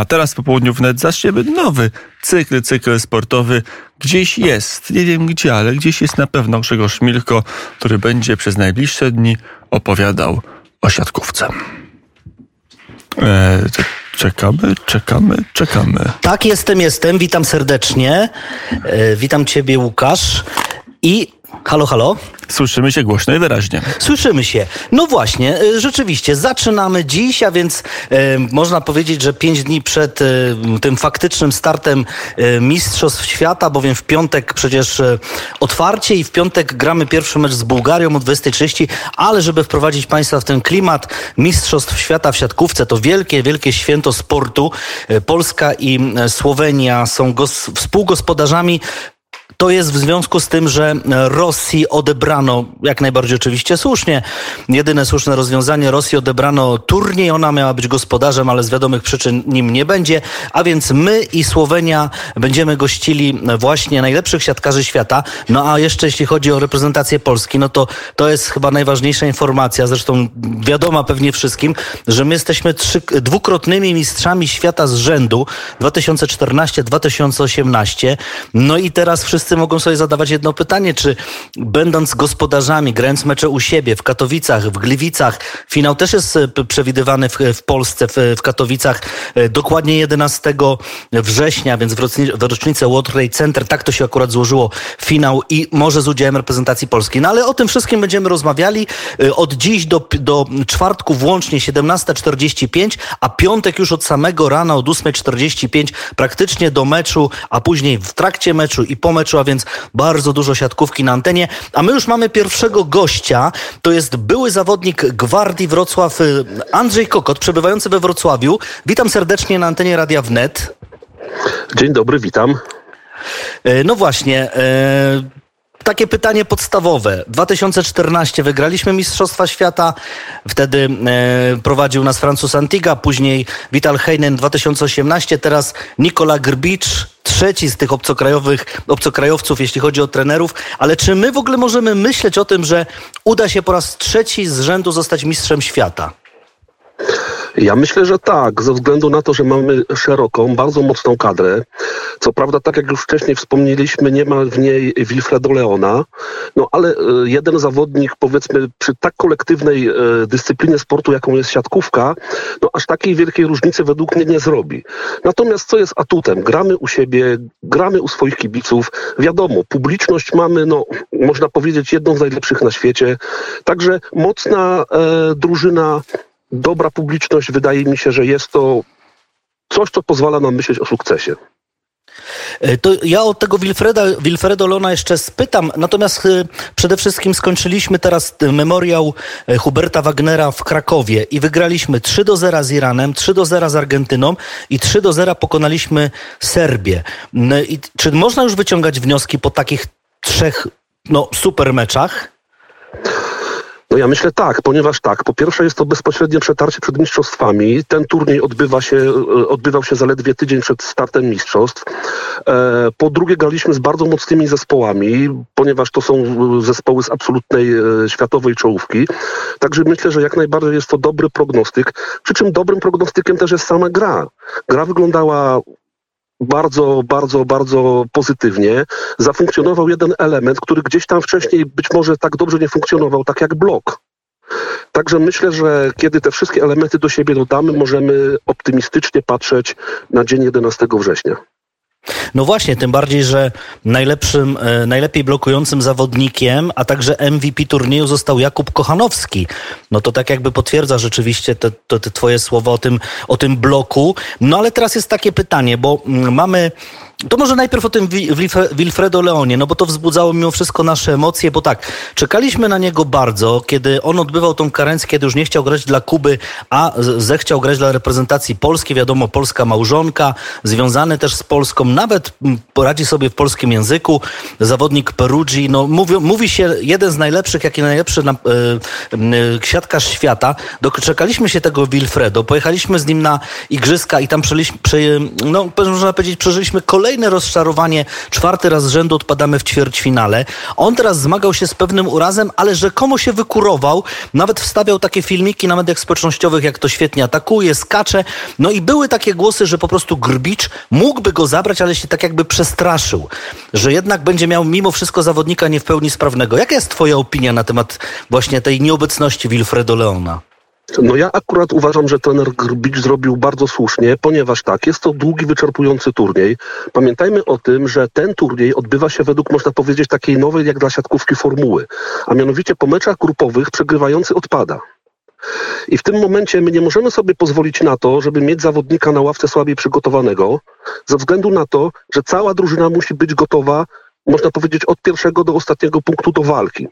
A teraz po południu wnet zaczniemy nowy cykl, cykl sportowy. Gdzieś jest, nie wiem gdzie, ale gdzieś jest na pewno Grzegorz Milko, który będzie przez najbliższe dni opowiadał o siatkówce. Eee, czekamy, czekamy, czekamy. Tak, jestem, jestem. Witam serdecznie. E, witam Ciebie, Łukasz. I halo, halo. Słyszymy się głośno i wyraźnie. Słyszymy się. No właśnie, e, rzeczywiście, zaczynamy dziś, a więc e, można powiedzieć, że pięć dni przed e, tym faktycznym startem e, Mistrzostw Świata, bowiem w piątek przecież otwarcie i w piątek gramy pierwszy mecz z Bułgarią o 20.30, ale żeby wprowadzić Państwa w ten klimat Mistrzostw Świata w siatkówce, to wielkie, wielkie święto sportu. Polska i Słowenia są gos- współgospodarzami to jest w związku z tym, że Rosji odebrano, jak najbardziej oczywiście słusznie, jedyne słuszne rozwiązanie, Rosji odebrano turniej, ona miała być gospodarzem, ale z wiadomych przyczyn nim nie będzie, a więc my i Słowenia będziemy gościli właśnie najlepszych siatkarzy świata. No a jeszcze jeśli chodzi o reprezentację Polski, no to to jest chyba najważniejsza informacja, zresztą wiadoma pewnie wszystkim, że my jesteśmy trzy, dwukrotnymi mistrzami świata z rzędu 2014-2018. No i teraz wszyscy mogą sobie zadawać jedno pytanie, czy będąc gospodarzami, grając mecze u siebie w Katowicach, w Gliwicach, finał też jest e, przewidywany w, w Polsce, w, w Katowicach, e, dokładnie 11 września, więc w w rocznicę World Trade Center, tak to się akurat złożyło, finał i może z udziałem reprezentacji Polski. No ale o tym wszystkim będziemy rozmawiali e, od dziś do, do czwartku włącznie 17.45, a piątek już od samego rana od 8.45 praktycznie do meczu, a później w trakcie meczu i po meczu, a więc bardzo dużo siatkówki na antenie. A my już mamy pierwszego gościa, to jest były zawodnik Gwardii Wrocław y, Andrzej Kokot, przebywający we Wrocławiu. Witam serdecznie na antenie Radia Wnet. Dzień dobry, witam. E, No właśnie, e, takie pytanie podstawowe. 2014 wygraliśmy Mistrzostwa Świata, wtedy e, prowadził nas Francuz Antiga, później Vital Heinen 2018, teraz Nikola Grbicz, trzeci z tych obcokrajowych, obcokrajowców, jeśli chodzi o trenerów. Ale czy my w ogóle możemy myśleć o tym, że uda się po raz trzeci z rzędu zostać mistrzem świata? Ja myślę, że tak, ze względu na to, że mamy szeroką, bardzo mocną kadrę. Co prawda, tak jak już wcześniej wspomnieliśmy, nie ma w niej Wilfredo Leona, no ale e, jeden zawodnik, powiedzmy, przy tak kolektywnej e, dyscyplinie sportu, jaką jest siatkówka, no aż takiej wielkiej różnicy według mnie nie zrobi. Natomiast co jest atutem? Gramy u siebie, gramy u swoich kibiców. Wiadomo, publiczność mamy, no, można powiedzieć, jedną z najlepszych na świecie. Także mocna e, drużyna, dobra publiczność, wydaje mi się, że jest to coś, co pozwala nam myśleć o sukcesie. E, To ja od tego Wilfreda, Wilfredo Lona jeszcze spytam, natomiast e, przede wszystkim skończyliśmy teraz e, memoriał Huberta Wagnera w Krakowie i wygraliśmy 3 do 0 z Iranem, 3 do 0 z Argentyną i 3 do 0 pokonaliśmy Serbię. No I czy można już wyciągać wnioski po takich trzech no, super meczach? No ja myślę tak, ponieważ tak, po pierwsze jest to bezpośrednie przetarcie przed mistrzostwami. Ten turniej odbywa się, e, odbywał się zaledwie tydzień przed startem mistrzostw. E, Po drugie graliśmy z bardzo mocnymi zespołami, ponieważ to są e, zespoły z absolutnej światowej czołówki. Także myślę, że jak najbardziej jest to dobry prognostyk. Przy czym dobrym prognostykiem też jest sama gra. Gra wyglądała bardzo, bardzo, bardzo pozytywnie. Zafunkcjonował jeden element, który gdzieś tam wcześniej być może tak dobrze nie funkcjonował, tak jak blok. Także myślę, że kiedy te wszystkie elementy do siebie dodamy, możemy optymistycznie patrzeć na dzień 11 września. No właśnie, tym bardziej, że najlepszym, e, najlepiej blokującym zawodnikiem, a także MVP turnieju został Jakub Kochanowski. No to tak jakby potwierdza rzeczywiście te, te, te twoje słowa o tym, o tym bloku. No ale teraz jest takie pytanie, bo mm, mamy... To może najpierw o tym Wi- Wilfre- Wilfredo Leonie, no bo to wzbudzało mimo wszystko nasze emocje, bo tak, czekaliśmy na niego bardzo, kiedy on odbywał tą karencję, kiedy już nie chciał grać dla Kuby, a zechciał grać dla reprezentacji Polski. Wiadomo, polska małżonka, związany też z Polską, nawet poradzi sobie w polskim języku. Zawodnik Perugii, no mówi, mówi się jeden z najlepszych, jak i najlepszy na, e, e, siatkarz świata. Doczekaliśmy się tego Wilfredo, pojechaliśmy z nim na igrzyska i tam przeliśmy, prze, no, można powiedzieć, przeżyliśmy kolejny kolejne rozczarowanie, czwarty raz z rzędu odpadamy w ćwierćfinale. On teraz zmagał się z pewnym urazem, ale rzekomo się wykurował, nawet wstawiał takie filmiki na mediach społecznościowych, jak to świetnie atakuje, skacze. No i były takie głosy, że po prostu Grbicz mógłby go zabrać, ale się tak jakby przestraszył, że jednak będzie miał mimo wszystko zawodnika nie w pełni sprawnego. Jaka jest twoja opinia na temat właśnie tej nieobecności Wilfredo Leona? No ja akurat uważam, że trener Grbicz zrobił bardzo słusznie, ponieważ tak, jest to długi, wyczerpujący turniej. Pamiętajmy o tym, że ten turniej odbywa się według, można powiedzieć, takiej nowej jak dla siatkówki formuły. A mianowicie po meczach grupowych przegrywający odpada. I w tym momencie my nie możemy sobie pozwolić na to, żeby mieć zawodnika na ławce słabiej przygotowanego, ze względu na to, że cała drużyna musi być gotowa można powiedzieć, od pierwszego do ostatniego punktu do walki.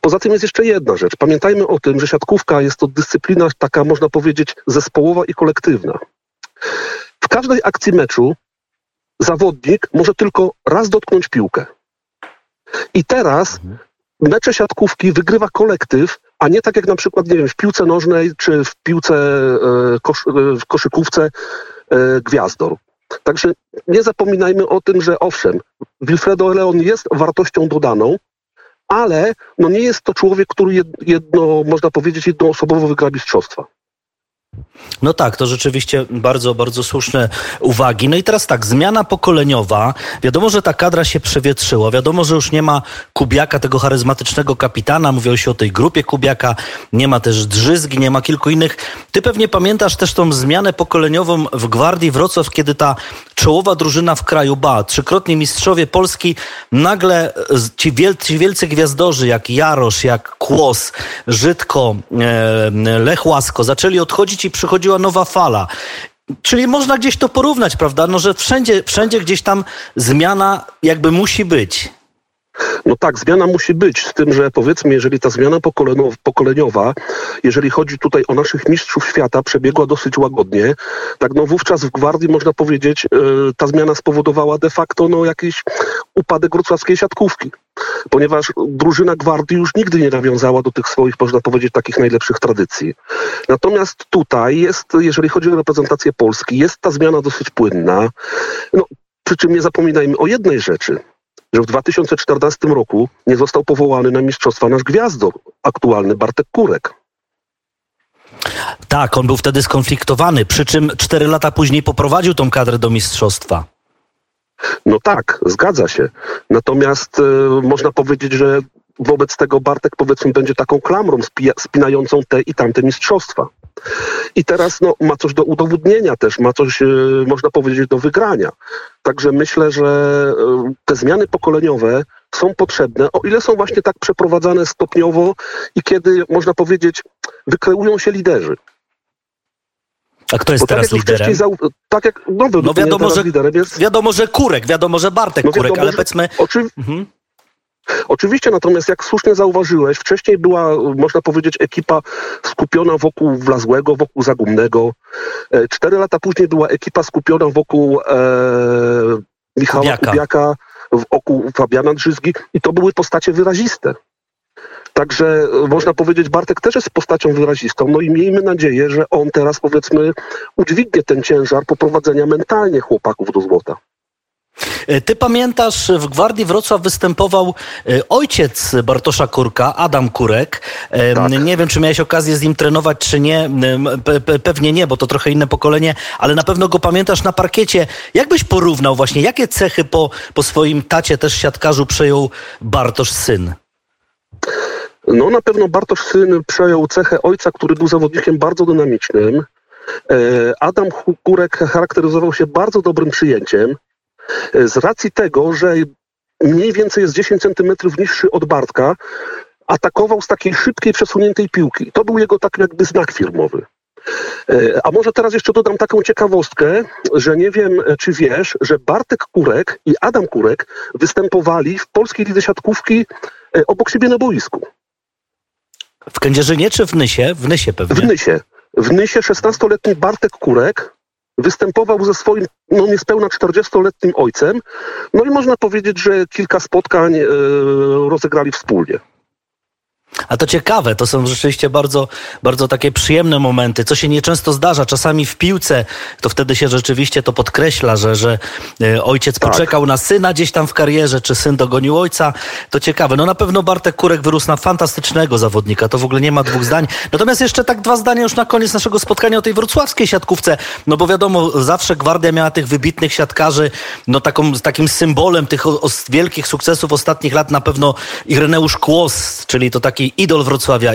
Poza tym jest jeszcze jedna rzecz. Pamiętajmy o tym, że siatkówka jest to dyscyplina taka, można powiedzieć, zespołowa i kolektywna. W każdej akcji meczu zawodnik może tylko raz dotknąć piłkę. I teraz mecze siatkówki wygrywa kolektyw, a nie tak jak na przykład, nie wiem, w piłce nożnej czy w piłce e, e, w koszykówce e, gwiazdor. Także nie zapominajmy o tym, że owszem, Wilfredo Leon jest wartością dodaną, ale no nie jest to człowiek, który jedno, można powiedzieć, jednoosobowo wygra mistrzostwa. No tak, to rzeczywiście bardzo, bardzo słuszne uwagi. No i teraz tak, zmiana pokoleniowa. Wiadomo, że ta kadra się przewietrzyła. Wiadomo, że już nie ma Kubiaka, tego charyzmatycznego kapitana. Mówiło się o tej grupie Kubiaka. Nie ma też Drzyzgi, nie ma kilku innych. Ty pewnie pamiętasz też tą zmianę pokoleniową w Gwardii Wrocław, kiedy ta czołowa drużyna w kraju, ba, trzykrotnie mistrzowie Polski, nagle ci wielcy, wielcy gwiazdorzy jak Jarosz, jak Kłos, Żydko, e, Lech Łasko zaczęli odchodzić i przychodziła nowa fala. Czyli można gdzieś to porównać, prawda? No, że wszędzie, wszędzie gdzieś tam zmiana jakby musi być. No tak, zmiana musi być, z tym, że powiedzmy, jeżeli ta zmiana pokoleniowa, jeżeli chodzi tutaj o naszych mistrzów świata, przebiegła dosyć łagodnie, tak no wówczas w Gwardii można powiedzieć, e, ta zmiana spowodowała de facto no jakiś upadek wrocławskiej siatkówki ponieważ drużyna Gwardii już nigdy nie nawiązała do tych swoich, można powiedzieć, takich najlepszych tradycji. Natomiast tutaj jest, jeżeli chodzi o reprezentację Polski, jest ta zmiana dosyć płynna. No, przy czym nie zapominajmy o jednej rzeczy że w 2014 roku nie został powołany na mistrzostwa nasz gwiazdor aktualny Bartek Kurek. Tak, on był wtedy skonfliktowany, przy czym cztery lata później poprowadził tą kadrę do mistrzostwa. No tak, zgadza się. Natomiast y, można powiedzieć, że wobec tego Bartek powiedzmy będzie taką klamrą spinającą te i tamte mistrzostwa. I teraz no, ma coś do udowodnienia też, ma coś, y, można powiedzieć, do wygrania. Także myślę, że y, te zmiany pokoleniowe są potrzebne, o ile są właśnie tak przeprowadzane stopniowo i kiedy, można powiedzieć, wykreują się liderzy. A kto jest Bo teraz tak liderem? Tak jak nowy no wiadomo, że, liderem jest... wiadomo, że Kurek, wiadomo, że Bartek no Kurek, wiadomo, ale powiedzmy... Oczy... Mhm. Oczywiście, natomiast jak słusznie zauważyłeś, wcześniej była, można powiedzieć, ekipa skupiona wokół Wlazłego, wokół Zagumnego. E, cztery lata później była ekipa skupiona wokół e, Michała Kubiaka, Kubiaka wokół Fabiana Drzyzgi i to były postacie wyraziste. Także e, można powiedzieć, Bartek też jest postacią wyrazistą. No i miejmy nadzieję, że on teraz powiedzmy udźwignie ten ciężar poprowadzenia mentalnie chłopaków do złota. E, ty pamiętasz, w Gwardii Wrocław występował e, ojciec Bartosza Kurka, Adam Kurek. Tak. Nie wiem, czy miałeś okazję z nim trenować, czy nie. Pe pewnie nie, bo to trochę inne pokolenie, ale na pewno go pamiętasz na parkiecie. Jak byś porównał właśnie, jakie cechy po, po swoim tacie, też siatkarzu, przejął Bartosz syn? No na pewno Bartosz syn przejął cechę ojca, który był zawodnikiem bardzo dynamicznym. E, Adam Kurek charakteryzował się bardzo dobrym przyjęciem. E, z racji tego, że mniej więcej jest 10 centymetrów niższy od Bartka, atakował z takiej szybkiej, przesuniętej piłki. To był jego taki jakby znak firmowy. E, a może teraz jeszcze dodam taką ciekawostkę, że nie wiem, czy wiesz, że Bartek Kurek i Adam Kurek występowali w polskiej lidze siatkówki obok siebie na boisku. W Kędzierzynie czy w Nysie? W Nysie pewnie. W Nysie. W Nysie 16-letni Bartek Kurek występował ze swoim no niespełna 40-letnim ojcem. No i można powiedzieć, że kilka spotkań e, rozegrali wspólnie. A to ciekawe, to są rzeczywiście bardzo, bardzo takie przyjemne momenty, co się nieczęsto zdarza. Czasami w piłce to wtedy się rzeczywiście to podkreśla, że, że e, ojciec tak. poczekał na syna gdzieś tam w karierze, czy syn dogonił ojca. To ciekawe. No na pewno Bartek Kurek wyrósł na fantastycznego zawodnika, to w ogóle nie ma dwóch zdań. Natomiast jeszcze tak dwa zdania już na koniec naszego spotkania o tej wrocławskiej siatkówce. No bo wiadomo, zawsze Gwardia miała tych wybitnych siatkarzy, no taką, takim symbolem tych o, o wielkich sukcesów ostatnich lat na pewno Ireneusz Kłos, czyli to taki taki idol Wrocławia,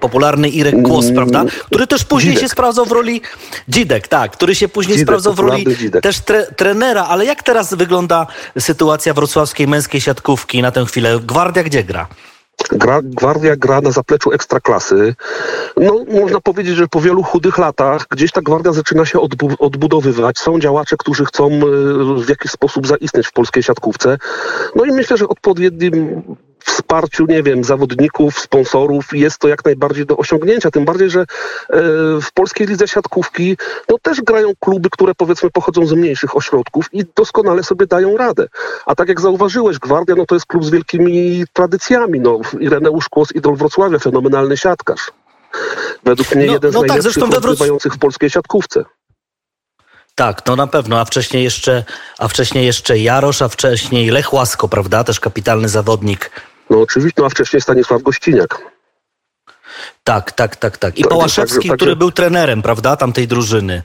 popularny Irek Kłos, mm, prawda? Który też później Dzidek. się sprawdzał w roli Dzidek, tak, który się później Dzidek, sprawdzał w roli Dzidek. też tre, trenera, ale jak teraz wygląda sytuacja wrocławskiej męskiej siatkówki na tę chwilę? Gwardia gdzie gra? Gra, Gwardia gra na zapleczu ekstraklasy. No, można powiedzieć, że po wielu chudych latach gdzieś ta Gwardia zaczyna się odbu odbudowywać. Są działacze, którzy chcą e, w jakiś sposób zaistnieć w polskiej siatkówce. No i myślę, że odpowiednim wsparciu, nie wiem, zawodników, sponsorów jest to jak najbardziej do osiągnięcia. Tym bardziej, że e, w polskiej lidze siatkówki no też grają kluby, które powiedzmy pochodzą z mniejszych ośrodków i doskonale sobie dają radę. A tak jak zauważyłeś, Gwardia no to jest klub z wielkimi tradycjami. No, Ireneusz Kłos, idol Wrocławia, fenomenalny siatkarz. Według mnie no, jeden no z tak, najlepszych rozgrywających w polskiej siatkówce. Tak, no na pewno, a wcześniej jeszcze, a wcześniej jeszcze Jarosz, a wcześniej Lech Łasko, prawda? Też kapitalny zawodnik no oczywiście, no a wcześniej Stanisław Gościniak. Tak, tak, tak, tak. I tak, Pałaszewski, tak, tak, który był trenerem, prawda, tamtej drużyny.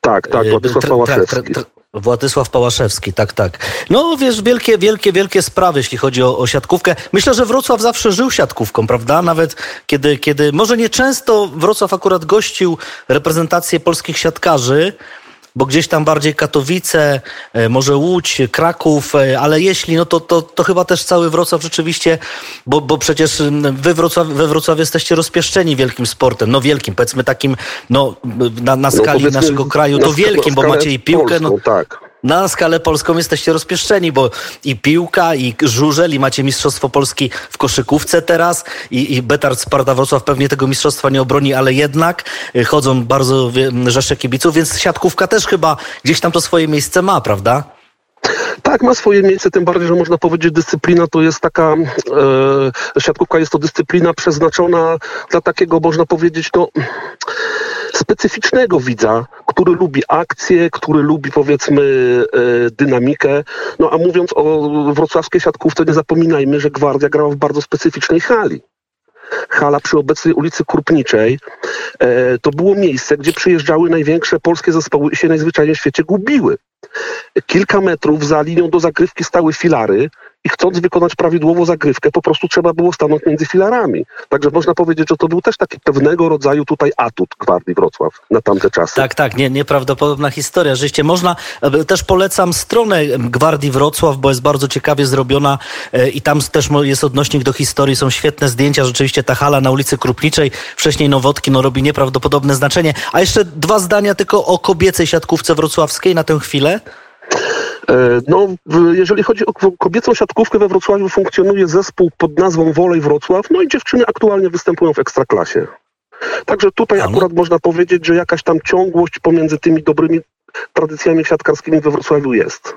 Tak, tak, e, Władysław Pałaszewski. Władysław Pałaszewski, tak, tak. No wiesz, wielkie, wielkie, wielkie sprawy, jeśli chodzi o, o, siatkówkę. Myślę, że Wrocław zawsze żył siatkówką, prawda? Nawet kiedy, kiedy, może nie często Wrocław akurat gościł reprezentację polskich siatkarzy, bo gdzieś tam bardziej Katowice, e, może Łódź, Kraków, e, ale jeśli, no to, to, to chyba też cały Wrocław rzeczywiście, bo, bo przecież wy Wrocław, we Wrocławiu jesteście rozpieszczeni wielkim sportem, no wielkim, powiedzmy takim, no na, na no, skali no, naszego kraju, to wielkim, bo macie i piłkę, no, tak na skalę polską jesteście rozpieszczeni, bo i piłka, i żużel, i macie Mistrzostwo Polski w koszykówce teraz, i, i Betard Sparta Wrocław pewnie tego mistrzostwa nie obroni, ale jednak y, chodzą bardzo rzesze kibiców, więc siatkówka też chyba gdzieś tam to swoje miejsce ma, prawda? Tak, ma swoje miejsce, tym bardziej, że można powiedzieć, dyscyplina to jest taka, e, siatkówka jest to dyscyplina przeznaczona dla takiego, można powiedzieć, no specyficznego widza, który lubi akcję, który lubi powiedzmy e, dynamikę. No a mówiąc o wrocławskiej siatkówce, nie zapominajmy, że Gwardia grała w bardzo specyficznej hali. Hala przy obecnej ulicy Krupniczej e, to było miejsce, gdzie przyjeżdżały największe polskie zespoły i się najzwyczajniej w świecie gubiły. Kilka metrów za linią do zagrywki stały filary, i chcąc wykonać prawidłowo zagrywkę, po prostu trzeba było stanąć między filarami. Także można powiedzieć, że to był też taki pewnego rodzaju tutaj atut Gwardii Wrocław na tamte czasy. Tak, tak, nie, nieprawdopodobna historia. Rzeczywiście można, e, też polecam stronę Gwardii Wrocław, bo jest bardzo ciekawie zrobiona e, i tam też jest odnośnik do historii, są świetne zdjęcia. Rzeczywiście ta hala na ulicy Krupniczej, wcześniej Nowotki, no robi nieprawdopodobne znaczenie. A jeszcze dwa zdania tylko o kobiecej siatkówce wrocławskiej na tę chwilę. E, no, jeżeli chodzi o kobiecą siatkówkę we Wrocławiu, funkcjonuje zespół pod nazwą Wolej Wrocław, no i dziewczyny aktualnie występują w Ekstraklasie. Także tutaj akurat można powiedzieć, że jakaś tam ciągłość pomiędzy tymi dobrymi tradycjami siatkarskimi we Wrocławiu jest.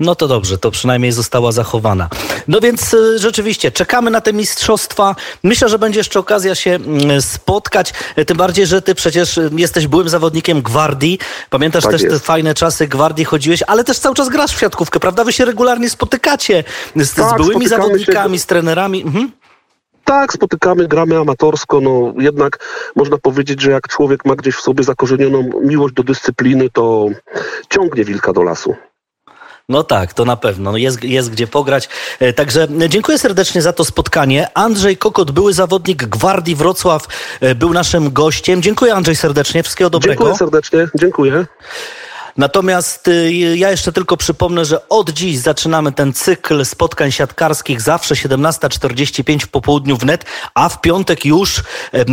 No to dobrze, to przynajmniej została zachowana. No więc y, rzeczywiście, czekamy na te mistrzostwa. Myślę, że będzie jeszcze okazja się mm, spotkać. E, tym bardziej, że ty przecież y, jesteś byłym zawodnikiem Gwardii. Pamiętasz tak też jest. te fajne czasy Gwardii chodziłeś, ale też cały czas grasz w siatkówkę, prawda? Wy się regularnie spotykacie z, tak, z byłymi zawodnikami, się... z trenerami. Mhm. Tak, spotykamy, gramy amatorsko, no jednak można powiedzieć, że jak człowiek ma gdzieś w sobie zakorzenioną miłość do dyscypliny, to ciągnie wilka do lasu. No tak, to na pewno. No jest, jest gdzie pograć. E, także dziękuję serdecznie za to spotkanie. Andrzej Kokot, były zawodnik Gwardii Wrocław, e, był naszym gościem. Dziękuję Andrzej serdecznie. Wszystkiego dobrego. Dziękuję serdecznie. Dziękuję. Natomiast y, ja jeszcze tylko przypomnę, że od dziś zaczynamy ten cykl spotkań siatkarskich zawsze 17.45 w popołudniu w net, a w piątek już e,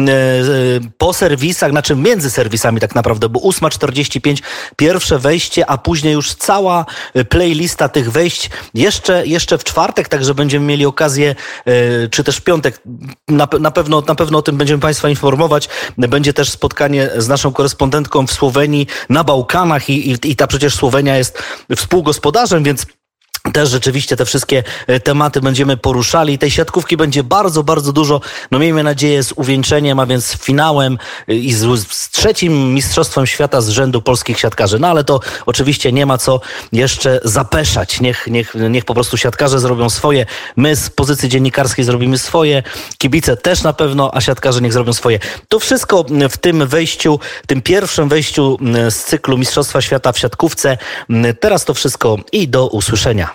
po serwisach, znaczy między serwisami tak naprawdę, bo 8.45 pierwsze wejście, a później już cała e, playlista tych wejść jeszcze, jeszcze w czwartek, także będziemy mieli okazję, e, czy też w piątek, na, na, pewno, na pewno o tym będziemy Państwa informować. Będzie też spotkanie z naszą korespondentką w Słowenii na Bałkanach i, i i, ta przecież Słowenia jest współgospodarzem, więc też rzeczywiście te wszystkie e, tematy będziemy poruszali. Tej siatkówki będzie bardzo, bardzo dużo. No miejmy nadzieję z uwieńczeniem, a więc finałem e, i z, z, trzecim Mistrzostwem Świata z rzędu polskich siatkarzy. No ale to oczywiście nie ma co jeszcze zapeszać. Niech, niech, niech po prostu siatkarze zrobią swoje. My z pozycji dziennikarskiej zrobimy swoje. Kibice też na pewno, a siatkarze niech zrobią swoje. To wszystko w tym wejściu, tym pierwszym wejściu z cyklu Mistrzostwa Świata w siatkówce. Teraz to wszystko i do usłyszenia.